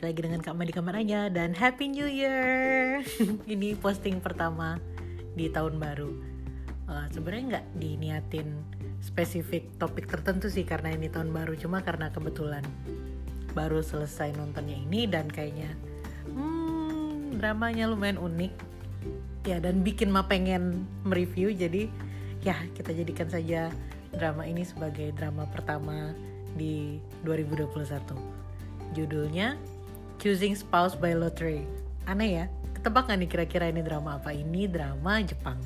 balik lagi dengan Kak Ma di kamar aja. Dan Happy New Year. Ini posting pertama di tahun baru. Uh, Sebenarnya nggak diniatin spesifik topik tertentu sih karena ini tahun baru, cuma karena kebetulan baru selesai nontonnya ini dan kayaknya hmm, dramanya lumayan unik. Ya dan bikin ma pengen mereview. Jadi ya kita jadikan saja drama ini sebagai drama pertama di 2021 Judulnya Choosing Spouse by Lottery. Aneh ya? Ketebak gak nih kira-kira ini drama apa? Ini drama Jepang.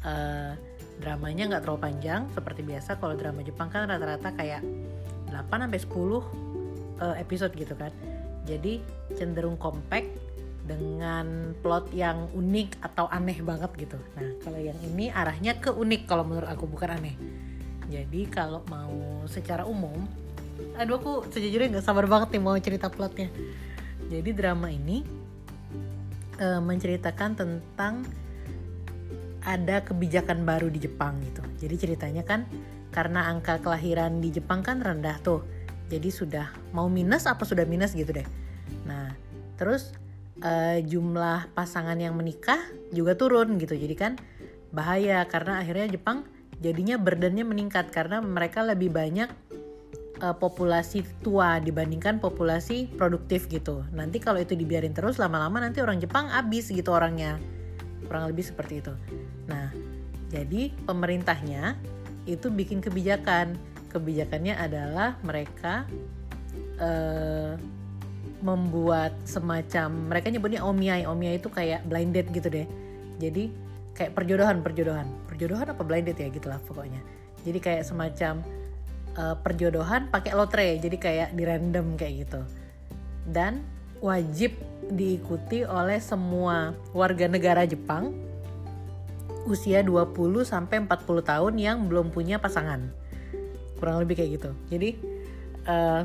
Uh, dramanya nggak terlalu panjang seperti biasa kalau drama Jepang kan rata-rata kayak 8 sampai 10 uh, episode gitu kan. Jadi cenderung compact dengan plot yang unik atau aneh banget gitu. Nah, kalau yang ini arahnya ke unik kalau menurut aku bukan aneh. Jadi kalau mau secara umum aduh aku sejujurnya nggak sabar banget nih mau cerita plotnya. Jadi drama ini uh, menceritakan tentang ada kebijakan baru di Jepang gitu. Jadi ceritanya kan karena angka kelahiran di Jepang kan rendah tuh. Jadi sudah mau minus apa sudah minus gitu deh. Nah terus uh, jumlah pasangan yang menikah juga turun gitu. Jadi kan bahaya. Karena akhirnya Jepang jadinya burdennya meningkat. Karena mereka lebih banyak uh, populasi tua dibandingkan populasi produktif gitu. Nanti kalau itu dibiarin terus lama-lama nanti orang Jepang habis gitu orangnya. Kurang lebih seperti itu. Nah, jadi pemerintahnya itu bikin kebijakan. Kebijakannya adalah mereka uh, membuat semacam mereka nyebutnya omiai. Omiai itu kayak blind date gitu deh. Jadi kayak perjodohan, perjodohan. Perjodohan apa blind date ya gitulah pokoknya. Jadi kayak semacam uh, perjodohan pakai lotre jadi kayak di random kayak gitu. Dan wajib diikuti oleh semua warga negara Jepang usia 20 sampai 40 tahun yang belum punya pasangan. Kurang lebih kayak gitu. Jadi uh,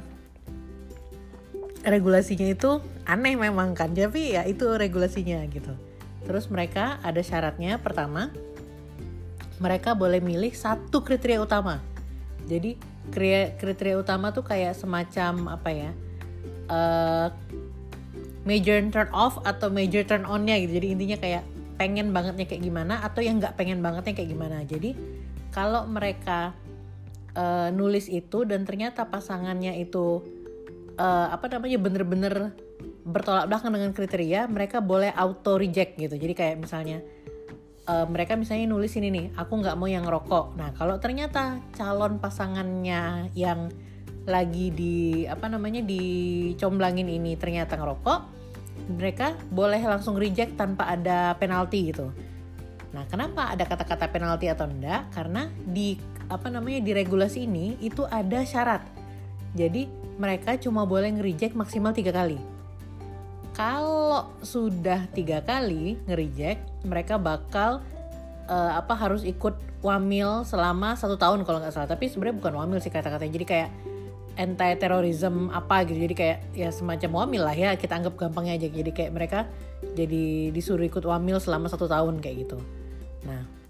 regulasinya itu aneh memang kan tapi ya itu regulasinya gitu. Terus mereka ada syaratnya pertama mereka boleh milih satu kriteria utama. Jadi kriteria utama tuh kayak semacam apa ya uh, major turn off atau major turn onnya gitu. Jadi intinya kayak pengen bangetnya kayak gimana atau yang nggak pengen bangetnya kayak gimana. Jadi kalau mereka uh, nulis itu dan ternyata pasangannya itu uh, apa namanya bener-bener bertolak belakang dengan kriteria mereka boleh auto reject gitu. Jadi kayak misalnya uh, mereka misalnya nulis ini nih, aku nggak mau yang rokok. Nah, kalau ternyata calon pasangannya yang lagi di apa namanya dicomblangin ini ternyata ngerokok, mereka boleh langsung reject tanpa ada penalti gitu. Nah, kenapa ada kata-kata penalti atau enggak? Karena di apa namanya di regulasi ini itu ada syarat. Jadi mereka cuma boleh nge-reject maksimal tiga kali kalau sudah tiga kali nge-reject mereka bakal uh, apa harus ikut wamil selama satu tahun kalau nggak salah. Tapi sebenarnya bukan wamil sih kata-katanya. Jadi kayak anti terorisme apa gitu. Jadi kayak ya semacam wamil lah ya. Kita anggap gampangnya aja. Jadi kayak mereka jadi disuruh ikut wamil selama satu tahun kayak gitu. Nah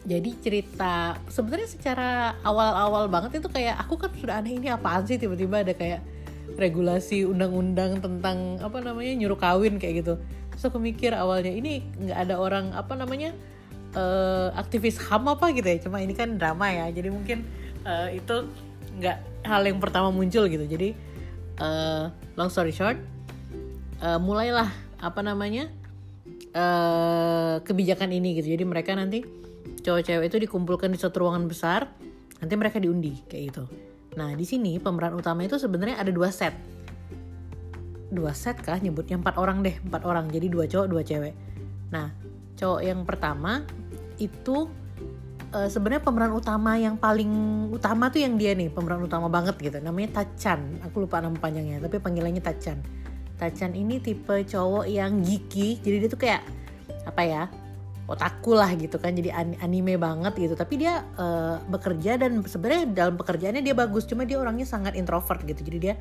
jadi cerita sebenarnya secara awal-awal banget itu kayak aku kan sudah aneh ini apaan sih? Tiba-tiba ada kayak regulasi undang-undang tentang apa namanya nyuruh kawin kayak gitu. Terus aku mikir awalnya ini nggak ada orang apa namanya uh, aktivis ham apa gitu ya. Cuma ini kan drama ya jadi mungkin uh, itu nggak hal yang pertama muncul gitu. Jadi uh, long story short uh, mulailah apa namanya uh, kebijakan ini gitu. Jadi mereka nanti cowok cewek itu dikumpulkan di satu ruangan besar nanti mereka diundi kayak gitu Nah, di sini pemeran utama itu sebenarnya ada dua set. Dua set kah nyebutnya empat orang deh, empat orang. Jadi dua cowok, dua cewek. Nah, cowok yang pertama itu uh, sebenarnya pemeran utama yang paling utama tuh yang dia nih, pemeran utama banget gitu. Namanya Tachan. Aku lupa nama panjangnya, tapi panggilannya Tachan. Tachan ini tipe cowok yang geeky, jadi dia tuh kayak apa ya? Otaku lah gitu kan jadi anime banget gitu. Tapi dia uh, bekerja dan sebenarnya dalam pekerjaannya dia bagus cuma dia orangnya sangat introvert gitu. Jadi dia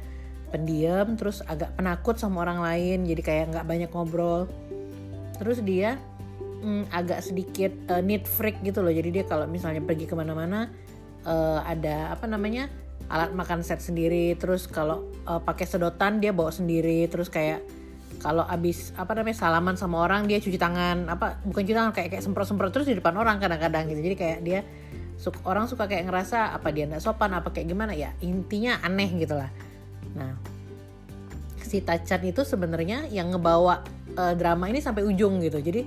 pendiam terus agak penakut sama orang lain jadi kayak nggak banyak ngobrol. Terus dia mm, agak sedikit uh, neat freak gitu loh. Jadi dia kalau misalnya pergi ke mana-mana uh, ada apa namanya alat makan set sendiri. Terus kalau uh, pakai sedotan dia bawa sendiri. Terus kayak kalau abis apa namanya salaman sama orang dia cuci tangan. Apa bukan cuci tangan kayak kayak semprot semprot terus di depan orang kadang-kadang gitu. Jadi kayak dia suka, orang suka kayak ngerasa apa dia nggak sopan apa kayak gimana? Ya intinya aneh gitu lah. Nah si Tacan itu sebenarnya yang ngebawa uh, drama ini sampai ujung gitu. Jadi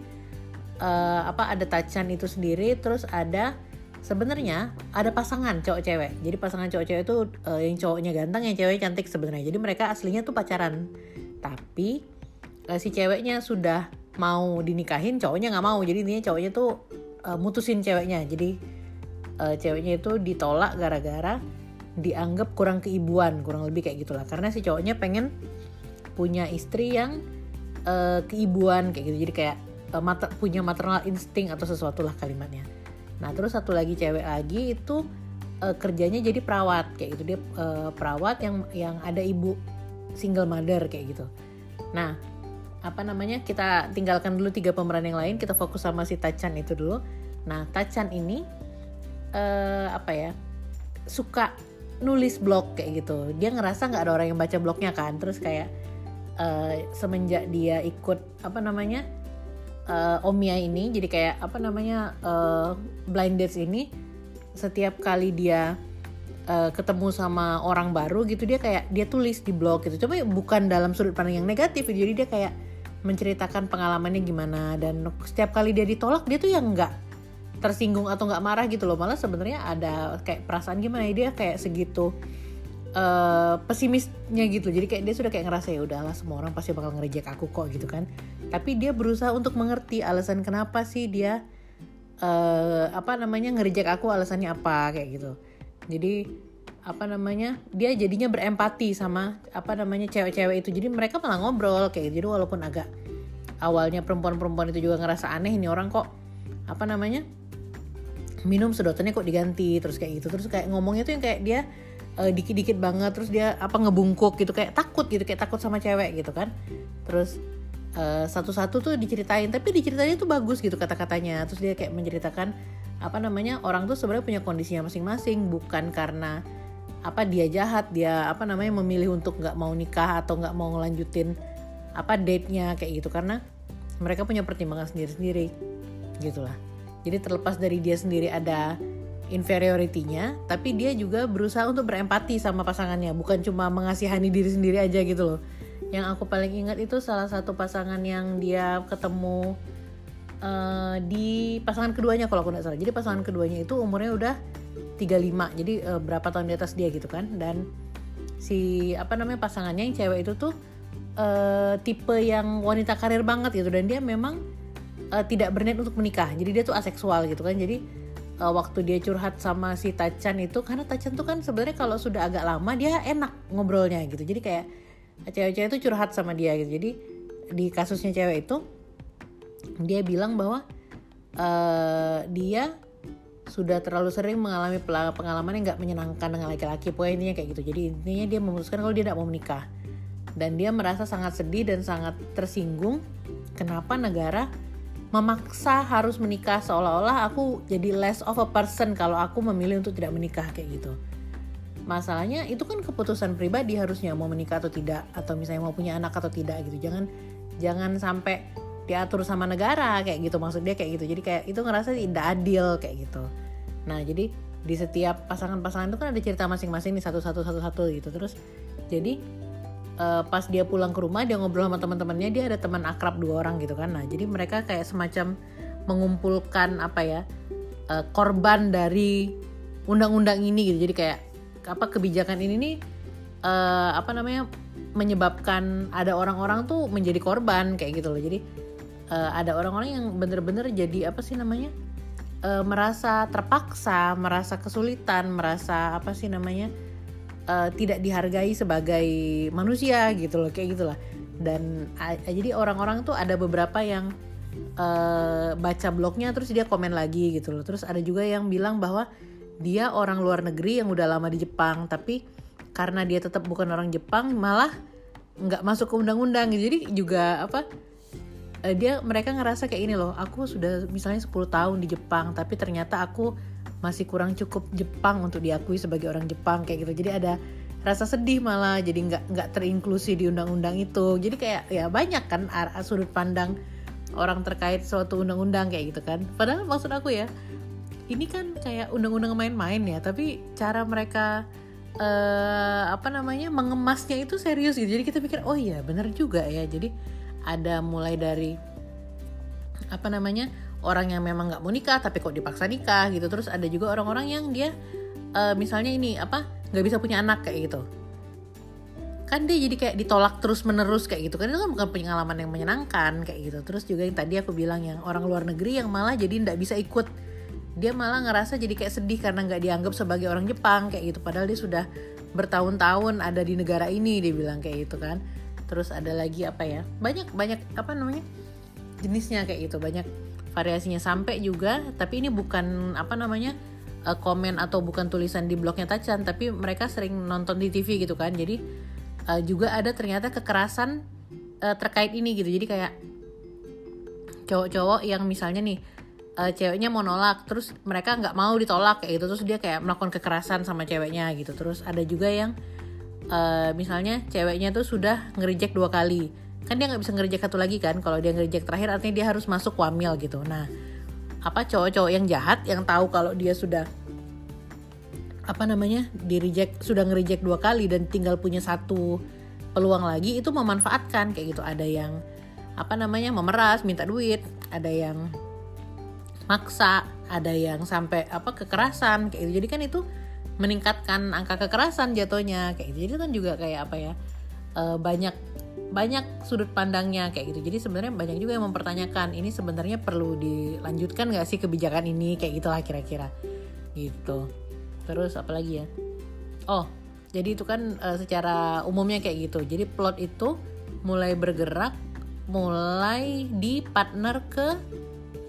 uh, apa ada Tacan itu sendiri terus ada sebenarnya ada pasangan cowok cewek. Jadi pasangan cowok cewek itu uh, yang cowoknya ganteng yang ceweknya cantik sebenarnya. Jadi mereka aslinya tuh pacaran. Tapi uh, si ceweknya sudah mau dinikahin cowoknya nggak mau. Jadi intinya cowoknya tuh uh, mutusin ceweknya. Jadi uh, ceweknya itu ditolak gara-gara dianggap kurang keibuan kurang lebih kayak gitulah. Karena si cowoknya pengen punya istri yang uh, keibuan kayak gitu. Jadi kayak uh, mater, punya maternal insting atau sesuatu lah kalimatnya. Nah terus satu lagi cewek lagi itu uh, kerjanya jadi perawat kayak gitu. Dia uh, perawat yang yang ada ibu single mother kayak gitu. Nah apa namanya kita tinggalkan dulu tiga pemeran yang lain kita fokus sama si Tachan itu dulu. Nah Tachan ini uh, apa ya suka nulis blog kayak gitu. Dia ngerasa nggak ada orang yang baca blognya kan. Terus kayak uh, semenjak dia ikut apa namanya uh, Omia ini jadi kayak apa namanya uh, blind dates ini setiap kali dia uh, ketemu sama orang baru gitu dia kayak dia tulis di blog gitu coba bukan dalam sudut pandang yang negatif jadi dia kayak menceritakan pengalamannya gimana. Dan setiap kali dia ditolak dia tuh yang nggak tersinggung atau nggak marah gitu loh. Malah sebenarnya ada kayak perasaan gimana ya, dia kayak segitu uh, pesimisnya gitu. Jadi kayak dia sudah kayak ngerasa ya udahlah semua orang pasti bakal ngerejek aku kok gitu kan. Tapi dia berusaha untuk mengerti alasan kenapa sih dia uh, apa namanya ngerejek aku alasannya apa kayak gitu. Jadi apa namanya dia jadinya berempati sama apa namanya cewek-cewek itu. Jadi mereka malah ngobrol kayak gitu. Jadi walaupun agak awalnya perempuan-perempuan itu juga ngerasa aneh ini orang kok apa namanya minum sedotannya kok diganti terus kayak gitu. Terus kayak ngomongnya tuh yang kayak dia uh, dikit-dikit banget terus dia apa ngebungkuk gitu kayak takut gitu kayak takut sama cewek gitu kan. Terus uh, satu-satu tuh diceritain tapi diceritain itu bagus gitu kata-katanya. Terus dia kayak menceritakan apa namanya orang tuh sebenarnya punya kondisinya masing-masing. Bukan karena apa dia jahat dia apa namanya memilih untuk nggak mau nikah atau nggak mau ngelanjutin apa date-nya kayak gitu karena mereka punya pertimbangan sendiri-sendiri gitulah jadi terlepas dari dia sendiri ada inferiority-nya, tapi dia juga berusaha untuk berempati sama pasangannya, bukan cuma mengasihani diri sendiri aja gitu loh. Yang aku paling ingat itu salah satu pasangan yang dia ketemu uh, di pasangan keduanya kalau aku nggak salah. Jadi pasangan keduanya itu umurnya udah 35, jadi uh, berapa tahun di atas dia gitu kan. Dan si apa namanya pasangannya yang cewek itu tuh uh, tipe yang wanita karir banget gitu dan dia memang uh, tidak berniat untuk menikah. Jadi dia tuh aseksual gitu kan. Jadi uh, waktu dia curhat sama si Tacan itu karena Tacan tuh kan sebenarnya kalau sudah agak lama dia enak ngobrolnya gitu jadi kayak cewek-cewek itu curhat sama dia gitu jadi di kasusnya cewek itu dia bilang bahwa uh, dia sudah terlalu sering mengalami pengalaman yang nggak menyenangkan dengan laki-laki intinya kayak gitu jadi intinya dia memutuskan kalau dia tidak mau menikah dan dia merasa sangat sedih dan sangat tersinggung kenapa negara memaksa harus menikah seolah-olah aku jadi less of a person kalau aku memilih untuk tidak menikah kayak gitu. Masalahnya itu kan keputusan pribadi harusnya mau menikah atau tidak atau misalnya mau punya anak atau tidak gitu. Jangan jangan sampai diatur sama negara kayak gitu maksud dia kayak gitu. Jadi kayak itu ngerasa tidak adil kayak gitu. Nah, jadi di setiap pasangan-pasangan itu kan ada cerita masing-masing nih satu-satu satu-satu gitu. Terus jadi uh, pas dia pulang ke rumah dia ngobrol sama teman-temannya dia ada teman akrab dua orang gitu kan. Nah jadi mereka kayak semacam mengumpulkan apa ya uh, korban dari undang-undang ini gitu. Jadi kayak apa kebijakan ini nih uh, apa namanya menyebabkan ada orang-orang tuh menjadi korban kayak gitu loh. Jadi uh, ada orang-orang yang bener-bener jadi apa sih namanya uh, merasa terpaksa merasa kesulitan merasa apa sih namanya uh, tidak dihargai sebagai manusia gitu loh kayak gitulah dan uh, jadi orang-orang tuh ada beberapa yang uh, baca blognya terus dia komen lagi gitu loh. Terus ada juga yang bilang bahwa dia orang luar negeri yang udah lama di Jepang tapi karena dia tetap bukan orang Jepang malah nggak masuk ke undang-undang gitu. Jadi juga apa dia mereka ngerasa kayak ini loh aku sudah misalnya 10 tahun di Jepang tapi ternyata aku masih kurang cukup Jepang untuk diakui sebagai orang Jepang kayak gitu. Jadi ada rasa sedih malah jadi nggak nggak terinklusi di undang-undang itu. Jadi kayak ya banyak kan sudut pandang orang terkait suatu undang-undang kayak gitu kan. Padahal maksud aku ya ini kan kayak undang-undang main-main ya tapi cara mereka uh, apa namanya mengemasnya itu serius gitu. Jadi kita pikir oh iya bener juga ya. Jadi ada mulai dari apa namanya orang yang memang nggak mau nikah tapi kok dipaksa nikah gitu. Terus ada juga orang-orang yang dia uh, misalnya ini apa nggak bisa punya anak kayak gitu. Kan dia jadi kayak ditolak terus menerus kayak gitu. Kan itu kan bukan pengalaman yang menyenangkan kayak gitu. Terus juga yang tadi aku bilang yang orang luar negeri yang malah jadi nggak bisa ikut. Dia malah ngerasa jadi kayak sedih karena nggak dianggap sebagai orang Jepang kayak gitu. Padahal dia sudah bertahun-tahun ada di negara ini dia bilang kayak gitu kan terus ada lagi apa ya? Banyak banyak apa namanya? Jenisnya kayak gitu. Banyak variasinya. Sampai juga tapi ini bukan apa namanya uh, komen atau bukan tulisan di blognya Tacan tapi mereka sering nonton di TV gitu kan. Jadi uh, juga ada ternyata kekerasan uh, terkait ini gitu. Jadi kayak cowok-cowok yang misalnya nih ceweknya mau nolak terus mereka nggak mau ditolak kayak gitu. Terus dia kayak melakukan kekerasan sama ceweknya gitu. Terus ada juga yang uh, misalnya ceweknya tuh sudah ngerijek dua kali. Kan dia nggak bisa ngerijek satu lagi kan? Kalau dia ngerijek terakhir artinya dia harus masuk wamil gitu. Nah apa cowok-cowok yang jahat yang tahu kalau dia sudah apa namanya di sudah ngerijek dua kali dan tinggal punya satu peluang lagi itu memanfaatkan. Kayak gitu ada yang apa namanya memeras minta duit ada yang maksa ada yang sampai apa kekerasan kayak gitu. Jadi kan itu meningkatkan angka kekerasan jatuhnya kayak gitu. Jadi kan juga kayak apa ya e, banyak banyak sudut pandangnya kayak gitu. Jadi sebenarnya banyak juga yang mempertanyakan ini sebenarnya perlu dilanjutkan nggak sih kebijakan ini kayak gitulah kira-kira. Gitu. Terus apalagi ya? Oh jadi itu kan uh, secara umumnya kayak gitu. Jadi plot itu mulai bergerak mulai di partner ke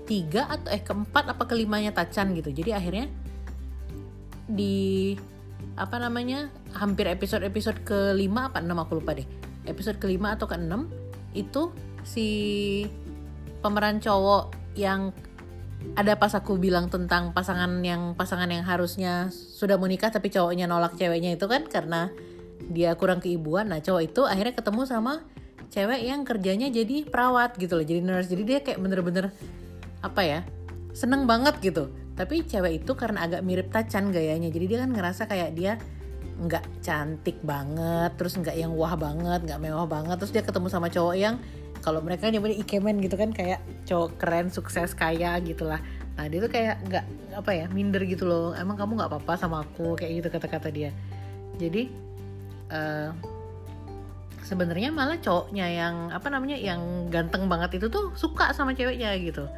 tiga atau eh keempat apa kelimanya Tacan gitu. Jadi akhirnya di apa namanya hampir episode-episode kelima apa enam aku lupa deh. Episode kelima atau keenam itu si pemeran cowok yang ada pas aku bilang tentang pasangan yang pasangan yang harusnya sudah menikah tapi cowoknya nolak ceweknya itu kan karena dia kurang keibuan. Nah cowok itu akhirnya ketemu sama cewek yang kerjanya jadi perawat gitu loh jadi nurse. Jadi dia kayak bener-bener apa ya seneng banget gitu tapi cewek itu karena agak mirip Tacan gayanya. Jadi dia kan ngerasa kayak dia nggak cantik banget terus nggak yang wah banget nggak mewah banget. Terus dia ketemu sama cowok yang kalau mereka nyebutnya ikemen gitu kan kayak cowok keren sukses kaya gitulah. Nah dia tuh kayak nggak apa ya minder gitu loh. Emang kamu nggak apa-apa sama aku kayak gitu kata-kata dia. Jadi uh, sebenarnya malah cowoknya yang apa namanya yang ganteng banget itu tuh suka sama ceweknya gitu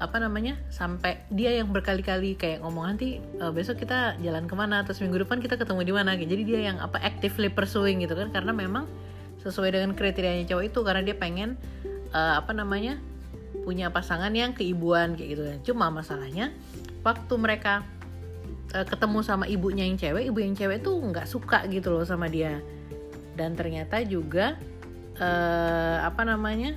apa namanya sampai dia yang berkali-kali kayak ngomong nanti uh, besok kita jalan ke mana terus minggu depan kita ketemu di mana jadi dia yang apa actively pursuing gitu kan karena memang sesuai dengan kriterianya cowok itu karena dia pengen uh, apa namanya punya pasangan yang keibuan kayak gitu kan. Cuma masalahnya waktu mereka uh, ketemu sama ibunya yang cewek ibu yang cewek tuh nggak suka gitu loh sama dia. Dan ternyata juga uh, apa namanya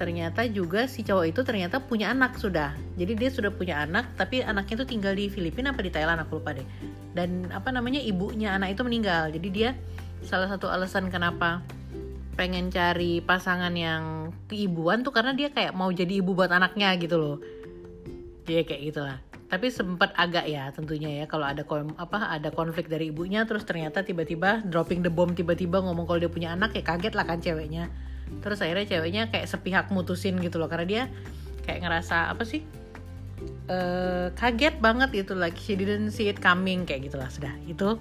ternyata juga si cowok itu ternyata punya anak sudah. Jadi dia sudah punya anak tapi anaknya itu tinggal di Filipina apa di Thailand aku lupa deh. Dan apa namanya ibunya anak itu meninggal. Jadi dia salah satu alasan kenapa pengen cari pasangan yang keibuan tuh karena dia kayak mau jadi ibu buat anaknya gitu loh. Dia kayak gitulah. Tapi sempat agak ya tentunya ya kalau ada apa ada konflik dari ibunya terus ternyata tiba-tiba dropping the bomb tiba-tiba ngomong kalau dia punya anak ya kaget lah kan ceweknya terus akhirnya ceweknya kayak sepihak mutusin gitu loh karena dia kayak ngerasa apa sih uh, kaget banget gitu like she didn't see it coming kayak gitulah sudah itu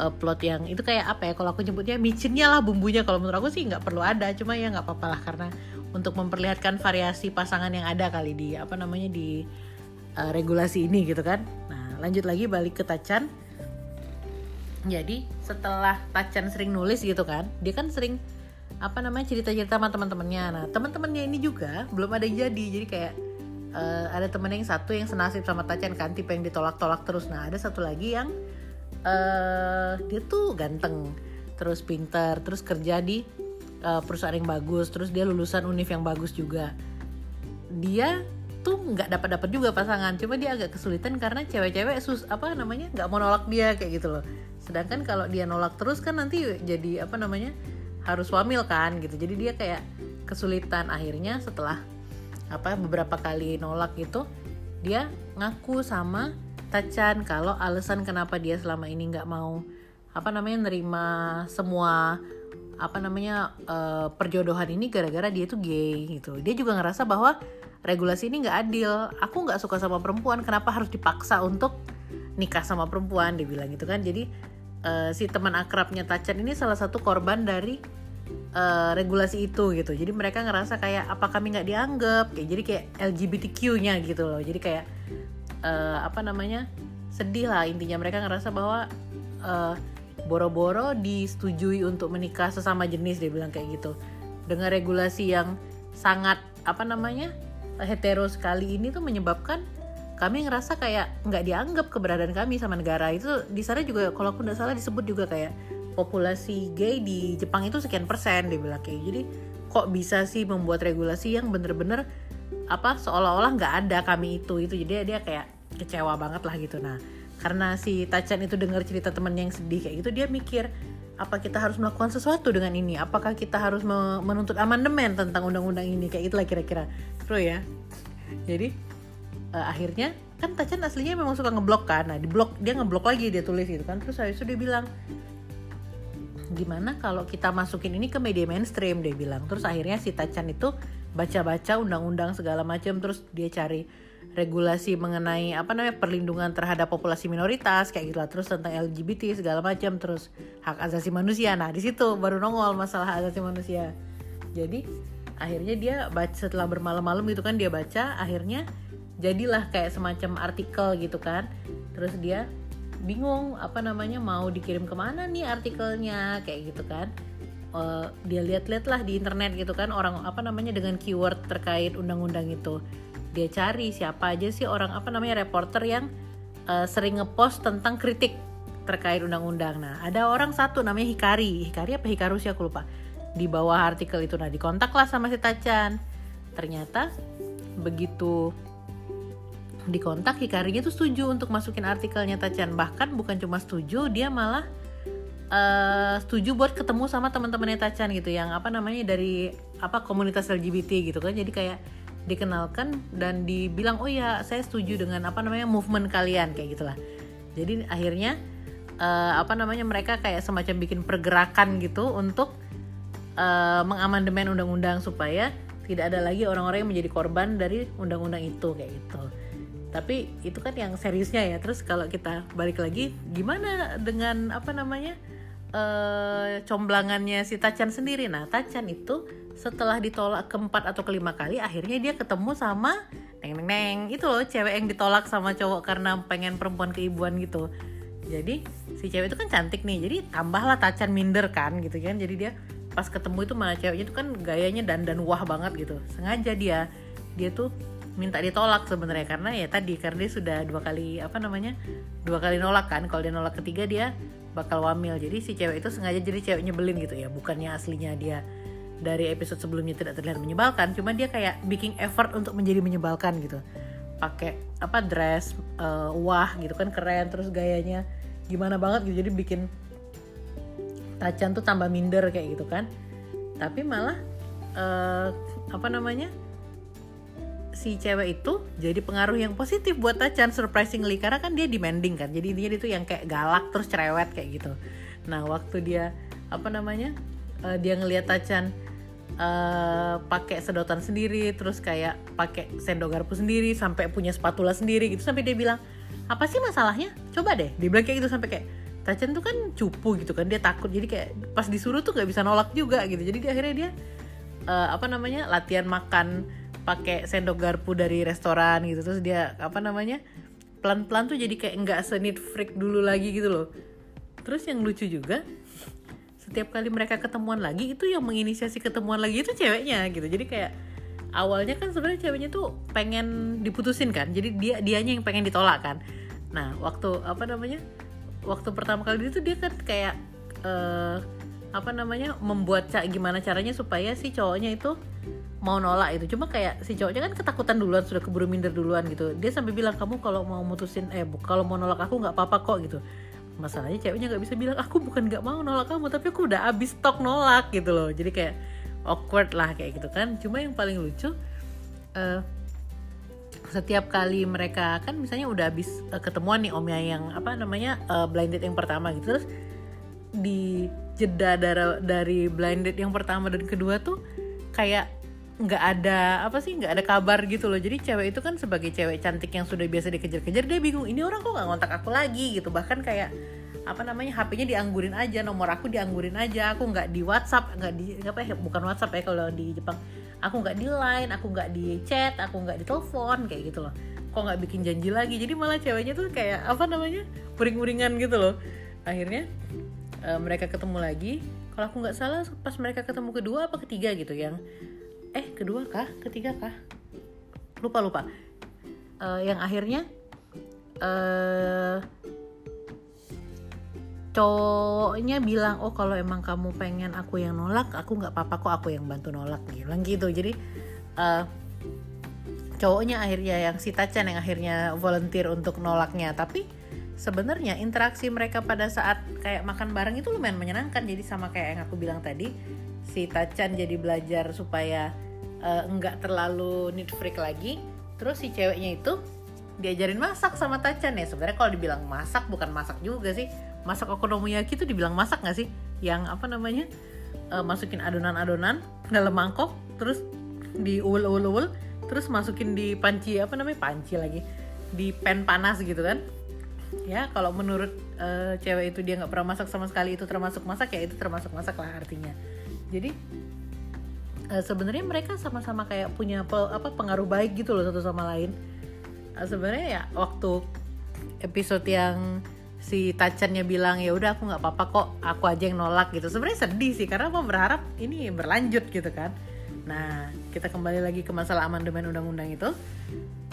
uh, plot yang itu kayak apa ya kalau aku nyebutnya micinnya lah bumbunya. Kalau menurut aku sih nggak perlu ada cuma ya nggak apa-apa lah karena untuk memperlihatkan variasi pasangan yang ada kali di apa namanya di uh, regulasi ini gitu kan. Nah lanjut lagi balik ke Tacan. Jadi setelah Tacan sering nulis gitu kan dia kan sering apa namanya cerita-cerita sama teman-temannya. Nah teman-temannya ini juga belum ada yang jadi. Jadi kayak uh, ada temen yang satu yang senasib sama Tacan kan tipe yang ditolak-tolak terus. Nah ada satu lagi yang uh, dia tuh ganteng terus pintar terus kerja di uh, perusahaan yang bagus terus dia lulusan univ yang bagus juga. Dia tuh nggak dapat dapat juga pasangan cuma dia agak kesulitan karena cewek-cewek sus apa namanya nggak mau nolak dia kayak gitu loh. Sedangkan kalau dia nolak terus kan nanti jadi apa namanya harus wamil kan gitu. Jadi dia kayak kesulitan akhirnya setelah apa beberapa kali nolak gitu dia ngaku sama Tacan kalau alasan kenapa dia selama ini nggak mau apa namanya nerima semua apa namanya uh, perjodohan ini gara-gara dia tuh gay gitu. Dia juga ngerasa bahwa regulasi ini nggak adil. Aku nggak suka sama perempuan kenapa harus dipaksa untuk nikah sama perempuan? Dia bilang gitu kan. Jadi uh, si teman akrabnya Tacan ini salah satu korban dari uh, regulasi itu gitu. Jadi mereka ngerasa kayak apa kami nggak dianggap? Kayak jadi kayak LGBTQ-nya gitu loh. Jadi kayak uh, apa namanya sedih lah intinya. Mereka ngerasa bahwa uh, boro-boro disetujui untuk menikah sesama jenis dia bilang kayak gitu. Dengan regulasi yang sangat apa namanya hetero sekali ini tuh menyebabkan kami ngerasa kayak nggak dianggap keberadaan kami sama negara. Itu di sana juga kalau aku nggak salah disebut juga kayak populasi gay di Jepang itu sekian persen bilang kayak. Jadi kok bisa sih membuat regulasi yang bener-bener apa seolah-olah nggak ada kami itu itu jadi dia kayak kecewa banget lah gitu. Nah karena si Tacan itu dengar cerita temennya yang sedih kayak gitu dia mikir apa kita harus melakukan sesuatu dengan ini? Apakah kita harus menuntut amandemen tentang undang-undang ini? Kayak itulah kira-kira. True ya. Jadi uh, akhirnya kan Tacan aslinya memang suka ngeblok kan. Nah di blok dia ngeblok lagi dia tulis gitu kan. Terus itu dia bilang gimana kalau kita masukin ini ke media mainstream? Dia bilang. Terus akhirnya si Tacan itu baca-baca undang-undang segala macam terus dia cari regulasi mengenai apa namanya perlindungan terhadap populasi minoritas kayak gitu lah terus tentang LGBT segala macam terus hak asasi manusia. Nah di situ baru nongol masalah hak asasi manusia. Jadi akhirnya dia baca setelah bermalam-malam gitu kan dia baca akhirnya jadilah kayak semacam artikel gitu kan terus dia bingung apa namanya mau dikirim ke mana nih artikelnya kayak gitu kan uh, dia lihat-lihat lah di internet gitu kan orang apa namanya dengan keyword terkait undang-undang itu dia cari siapa aja sih orang apa namanya reporter yang uh, sering ngepost tentang kritik terkait undang-undang. Nah, ada orang satu namanya Hikari. Hikari apa Hikaru sih aku lupa. Di bawah artikel itu nah dikontaklah sama si Tacan. Ternyata begitu dikontak Hikarinya tuh setuju untuk masukin artikelnya Tacan. Bahkan bukan cuma setuju, dia malah uh, setuju buat ketemu sama teman-temannya Tacan gitu yang apa namanya dari apa komunitas LGBT gitu kan. Jadi kayak dikenalkan dan dibilang oh ya saya setuju dengan apa namanya movement kalian kayak gitulah. Jadi akhirnya uh, apa namanya mereka kayak semacam bikin pergerakan gitu untuk uh, mengamandemen undang-undang supaya tidak ada lagi orang-orang yang menjadi korban dari undang-undang itu kayak gitu tapi itu kan yang seriusnya ya terus kalau kita balik lagi gimana dengan apa namanya uh, comblangannya si Tacan sendiri. Nah, Tacan itu setelah ditolak keempat atau kelima kali, akhirnya dia ketemu sama neng neng neng itu loh cewek yang ditolak sama cowok karena pengen perempuan keibuan gitu. Jadi si cewek itu kan cantik nih, jadi tambahlah Tacan minder kan gitu kan. Jadi dia pas ketemu itu malah ceweknya itu kan gayanya dan dan wah banget gitu. Sengaja dia dia tuh minta ditolak sebenarnya. Karena ya tadi karena dia sudah dua kali apa namanya dua kali nolak kan. Kalau dia nolak ketiga dia bakal wamil. Jadi si cewek itu sengaja jadi cewek nyebelin gitu ya. Bukannya aslinya dia dari episode sebelumnya tidak terlihat menyebalkan. Cuma dia kayak bikin effort untuk menjadi menyebalkan gitu. Pakai apa dress uh, wah gitu kan keren. Terus gayanya gimana banget gitu. Jadi bikin Tacan tuh tambah minder kayak gitu kan. Tapi malah uh, apa namanya si cewek itu jadi pengaruh yang positif buat Tacan surprisingly. Karena kan dia demanding kan. Jadi dia itu yang kayak galak terus cerewet kayak gitu. Nah waktu dia apa namanya uh, dia ngelihat Tacan uh, pakai sedotan sendiri terus kayak pakai sendok garpu sendiri sampai punya spatula sendiri gitu sampai dia bilang apa sih masalahnya? Coba deh. Dia bilang kayak gitu sampai kayak Tacan tuh kan cupu gitu kan dia takut. Jadi kayak pas disuruh tuh gak bisa nolak juga gitu. Jadi dia, akhirnya dia uh, apa namanya latihan makan pakai sendok garpu dari restoran gitu. Terus dia apa namanya pelan-pelan tuh jadi kayak nggak senit freak dulu lagi gitu loh. Terus yang lucu juga setiap kali mereka ketemuan lagi itu yang menginisiasi ketemuan lagi itu ceweknya gitu. Jadi kayak awalnya kan sebenarnya ceweknya tuh pengen diputusin kan. Jadi dia dianya yang pengen ditolak kan. Nah waktu apa namanya waktu pertama kali itu dia kan kayak uh, apa namanya membuat gimana caranya supaya si cowoknya itu mau nolak itu cuma kayak si cowoknya kan ketakutan duluan sudah keburu minder duluan gitu. Dia sampai bilang kamu kalau mau mutusin eh kalau mau nolak aku nggak apa-apa kok gitu. Masalahnya ceweknya nggak bisa bilang aku bukan nggak mau nolak kamu tapi aku udah abis stok nolak gitu loh. Jadi kayak awkward lah kayak gitu kan. Cuma yang paling lucu uh, setiap kali mereka kan misalnya udah habis uh, ketemuan nih omnya yang apa namanya uh, blind date yang pertama gitu. Terus di jeda dari, dari blind date yang pertama dan kedua tuh kayak nggak ada apa sih nggak ada kabar gitu loh. Jadi cewek itu kan sebagai cewek cantik yang sudah biasa dikejar-kejar dia bingung ini orang kok nggak ngontak aku lagi? gitu. Bahkan kayak apa namanya HP-nya dianggurin aja nomor aku dianggurin aja. Aku nggak di WhatsApp nggak di apa ya bukan WhatsApp ya kalau di Jepang. Aku nggak di line aku nggak di chat aku nggak di telepon kayak gitu loh. Kok nggak bikin janji lagi? Jadi malah ceweknya tuh kayak apa namanya uring-uringan gitu loh. Akhirnya uh, mereka ketemu lagi. Kalau aku nggak salah pas mereka ketemu kedua apa ketiga gitu yang eh kedua kah? Ketiga kah? Lupa lupa. Uh, yang akhirnya uh, cowoknya bilang oh kalau emang kamu pengen aku yang nolak aku nggak apa-apa kok aku yang bantu nolak. Bilang gitu. Jadi uh, cowoknya akhirnya yang si Tacan yang akhirnya volunteer untuk nolaknya. Tapi sebenarnya interaksi mereka pada saat kayak makan bareng itu lumayan menyenangkan. Jadi sama kayak yang aku bilang tadi si Tacan jadi belajar supaya uh, terlalu need freak lagi. Terus si ceweknya itu diajarin masak sama Tacan ya. Sebenarnya kalau dibilang masak bukan masak juga sih. Masak okonomiyaki itu dibilang masak nggak sih? Yang apa namanya? Uh, masukin adonan-adonan dalam mangkok terus diulul-ulul terus masukin di panci apa namanya? Panci lagi. Di pan panas gitu kan. Ya kalau menurut uh, cewek itu dia nggak pernah masak sama sekali itu termasuk masak ya itu termasuk masak lah artinya jadi uh, sebenarnya mereka sama-sama kayak punya apa pengaruh baik gitu loh satu sama lain. Uh, sebenarnya ya waktu episode yang si Tacannya bilang ya udah aku nggak apa-apa kok aku aja yang nolak gitu. Sebenarnya sedih sih karena aku berharap ini berlanjut gitu kan. Nah kita kembali lagi ke masalah amandemen undang-undang itu.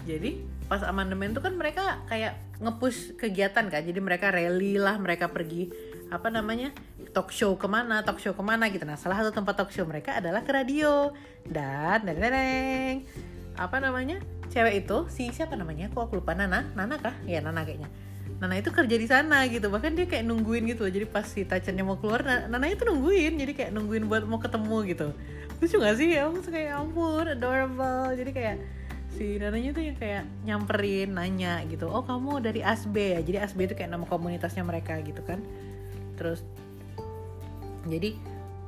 Jadi pas amandemen itu kan mereka kayak ngepush kegiatan kan. Jadi mereka rally lah mereka pergi apa namanya talk show ke mana talk show ke mana gitu. Nah salah satu tempat talk show mereka adalah ke radio. Dan dan apa namanya? Cewek itu si siapa namanya? Kok aku lupa Nana? Nana kah? Ya Nana kayaknya. Nana itu kerja di sana gitu. Bahkan dia kayak nungguin gitu jadi pas si Tacannya mau keluar Nana itu nungguin. Jadi kayak nungguin buat mau ketemu gitu. Lucu gak sih? Ya aku kayak ya ampun adorable. Jadi kayak si Nananya tuh yang kayak nyamperin nanya gitu. Oh kamu dari ASB ya? Jadi ASB itu kayak nama komunitasnya mereka gitu kan terus. Jadi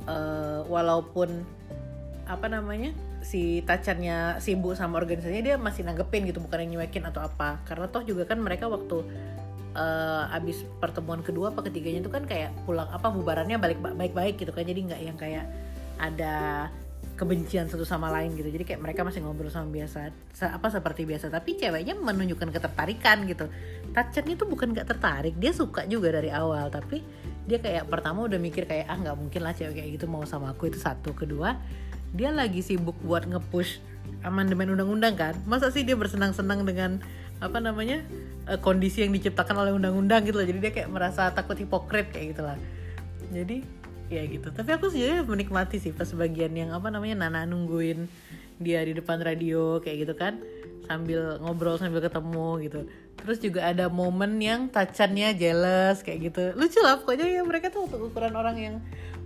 uh, walaupun apa namanya si Tacannya sibuk sama organisasinya dia masih nanggepin gitu bukan yang nyuekin atau apa. Karena toh juga kan mereka waktu uh, abis pertemuan kedua apa ketiganya itu kan kayak pulang apa bubarannya balik baik-baik gitu kan. Jadi nggak yang kayak ada kebencian satu sama lain gitu. Jadi kayak mereka masih ngobrol sama biasa apa seperti biasa. Tapi ceweknya menunjukkan ketertarikan gitu. Tachan itu bukan gak tertarik dia suka juga dari awal. Tapi dia kayak pertama udah mikir kayak ah nggak mungkin lah cewek kayak gitu mau sama aku itu satu. Kedua dia lagi sibuk buat ngepush amandemen undang-undang kan? Masa sih dia bersenang-senang dengan apa namanya eh, kondisi yang diciptakan oleh undang-undang gitu loh? Jadi dia kayak merasa takut hipokrit kayak gitulah jadi ya gitu. Tapi aku sih menikmati sih pas bagian yang apa namanya Nana nungguin dia di depan radio kayak gitu kan sambil ngobrol sambil ketemu gitu terus juga ada momen yang tacannya jealous kayak gitu. Lucu lah pokoknya ya mereka tuh untuk ukuran orang yang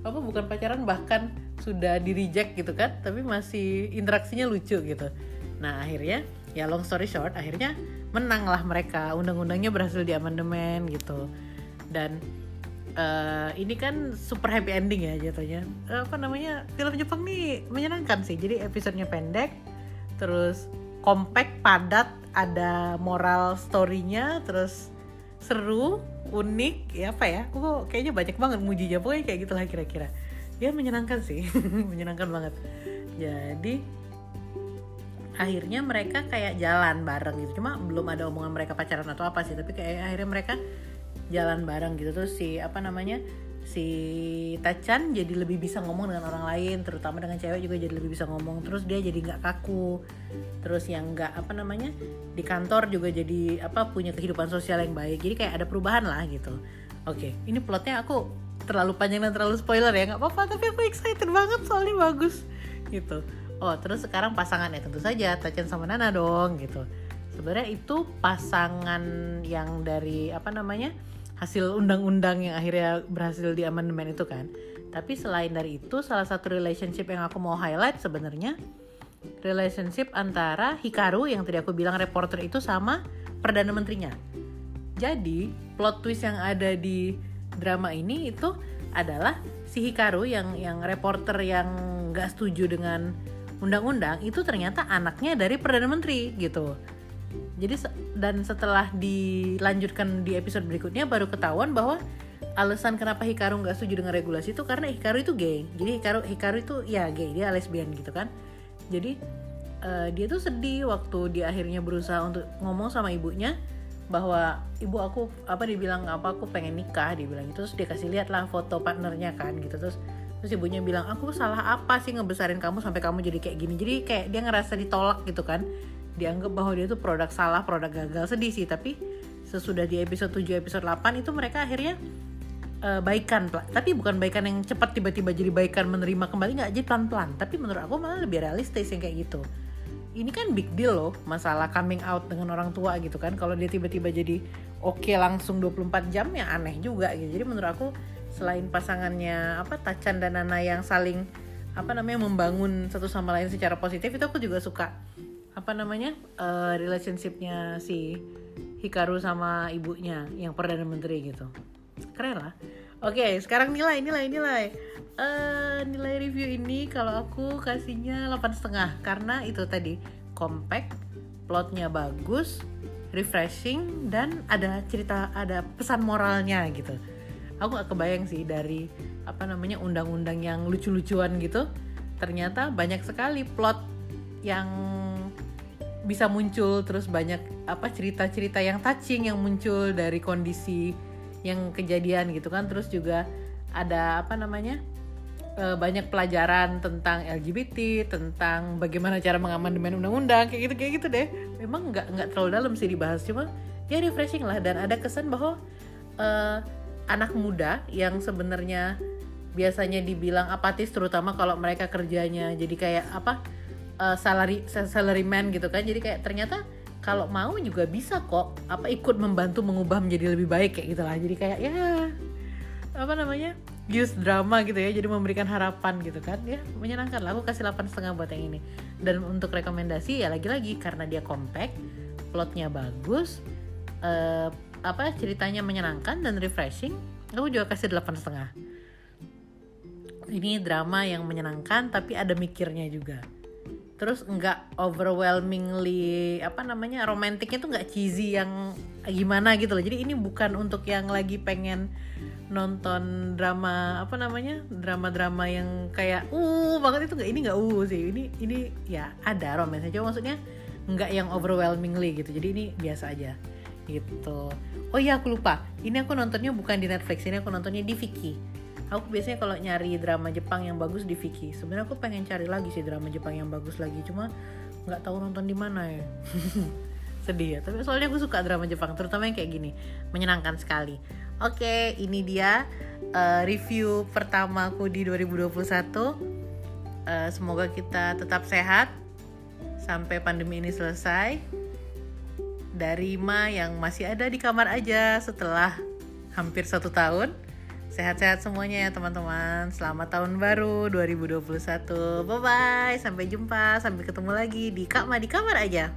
apa bukan pacaran bahkan sudah di reject gitu kan tapi masih interaksinya lucu gitu. Nah akhirnya ya long story short akhirnya menang lah mereka. Undang-undangnya berhasil diamandemen gitu. Dan uh, ini kan super happy ending ya jatuhnya. Uh, apa namanya film Jepang nih menyenangkan sih. Jadi episodenya pendek terus compact padat ada moral storynya terus seru unik ya apa ya? Aku kayaknya banyak banget mujinya. Pokoknya kayak gitulah kira-kira. Ya menyenangkan sih. Menyenangkan banget. Jadi akhirnya mereka kayak jalan bareng gitu. Cuma belum ada omongan mereka pacaran atau apa sih. Tapi kayak akhirnya mereka jalan bareng gitu. Terus si apa namanya si Tacan jadi lebih bisa ngomong dengan orang lain terutama dengan cewek juga jadi lebih bisa ngomong terus dia jadi nggak kaku. Terus yang nggak apa namanya di kantor juga jadi apa punya kehidupan sosial yang baik. Jadi kayak ada perubahan lah gitu. Oke ini plotnya aku terlalu panjang dan terlalu spoiler ya nggak apa-apa tapi aku excited banget soalnya bagus gitu. Oh terus sekarang pasangannya tentu saja Tachen sama Nana dong gitu. Sebenarnya itu pasangan yang dari apa namanya hasil undang-undang yang akhirnya berhasil di amandemen itu kan. Tapi selain dari itu salah satu relationship yang aku mau highlight sebenarnya relationship antara Hikaru yang tadi aku bilang reporter itu sama perdana menterinya. Jadi plot twist yang ada di drama ini itu adalah si Hikaru yang yang reporter yang nggak setuju dengan undang-undang itu ternyata anaknya dari perdana menteri gitu jadi dan setelah dilanjutkan di episode berikutnya baru ketahuan bahwa alasan kenapa Hikaru nggak setuju dengan regulasi itu karena Hikaru itu gay. Jadi Hikaru Hikaru itu ya gay. Dia lesbian gitu kan. Jadi uh, dia tuh sedih waktu dia akhirnya berusaha untuk ngomong sama ibunya bahwa ibu aku apa dibilang apa aku pengen nikah dibilang gitu. Terus dia kasih lihat lah foto partnernya kan gitu. Terus terus ibunya bilang aku salah apa sih ngebesarin kamu sampai kamu jadi kayak gini? Jadi kayak dia ngerasa ditolak gitu kan dianggap bahwa dia tuh produk salah produk gagal. Sedih sih tapi sesudah di episode 7 episode 8 itu mereka akhirnya uh, baikan tapi bukan baikan yang cepat tiba-tiba jadi baikan menerima kembali nggak jadi pelan-pelan. Tapi menurut aku malah lebih realistis yang kayak gitu. Ini kan big deal loh masalah coming out dengan orang tua gitu kan. Kalau dia tiba-tiba jadi oke okay langsung 24 jam ya aneh juga gitu. Jadi menurut aku selain pasangannya apa Tacan dan Nana yang saling apa namanya membangun satu sama lain secara positif itu aku juga suka apa namanya? Uh, relationshipnya si Hikaru sama ibunya yang perdana menteri gitu. Keren lah. Oke okay, sekarang nilai nilai nilai. Uh, nilai review ini kalau aku kasihnya delapan setengah. Karena itu tadi compact plotnya bagus refreshing dan ada cerita ada pesan moralnya gitu. Aku gak kebayang sih dari apa namanya undang-undang yang lucu-lucuan gitu. Ternyata banyak sekali plot yang bisa muncul terus banyak apa cerita-cerita yang touching yang muncul dari kondisi yang kejadian gitu kan. Terus juga ada apa namanya e, banyak pelajaran tentang LGBT tentang bagaimana cara mengamandemen undang-undang kayak gitu kayak gitu deh. Memang nggak nggak terlalu dalam sih dibahas cuma ya refreshing lah. Dan ada kesan bahwa e, anak muda yang sebenarnya biasanya dibilang apatis terutama kalau mereka kerjanya jadi kayak apa uh, salary salaryman gitu kan. Jadi kayak ternyata kalau mau juga bisa kok apa ikut membantu mengubah menjadi lebih baik kayak gitulah jadi kayak ya apa namanya use drama gitu ya. Jadi memberikan harapan gitu kan. Ya menyenangkan lah. Aku kasih 8 setengah buat yang ini. Dan untuk rekomendasi ya lagi-lagi karena dia compact plotnya bagus uh, apa ceritanya menyenangkan dan refreshing aku juga kasih 8 setengah. Ini drama yang menyenangkan tapi ada mikirnya juga terus nggak overwhelmingly apa namanya romantiknya tuh nggak cheesy yang gimana gitu loh. Jadi ini bukan untuk yang lagi pengen nonton drama apa namanya drama-drama yang kayak uh banget itu nggak ini nggak uh sih. Ini ini ya ada romansnya. Cuma maksudnya nggak yang overwhelmingly gitu. Jadi ini biasa aja gitu. Oh iya aku lupa. Ini aku nontonnya bukan di Netflix ini aku nontonnya di Viki aku biasanya kalau nyari drama Jepang yang bagus di Viki. Sebenarnya aku pengen cari lagi sih drama Jepang yang bagus lagi. Cuma nggak tahu nonton di mana ya. Sedih ya. Tapi soalnya aku suka drama Jepang terutama yang kayak gini. Menyenangkan sekali. Oke ini dia uh, review pertamaku di 2021 uh, eh, semoga kita tetap sehat sampai pandemi ini selesai. Dari Ma yang masih ada di kamar aja setelah hampir satu tahun Sehat-sehat semuanya ya teman-teman. Selamat tahun baru 2021. Bye bye. Sampai jumpa. Sampai ketemu lagi di Kak Ma di kamar aja.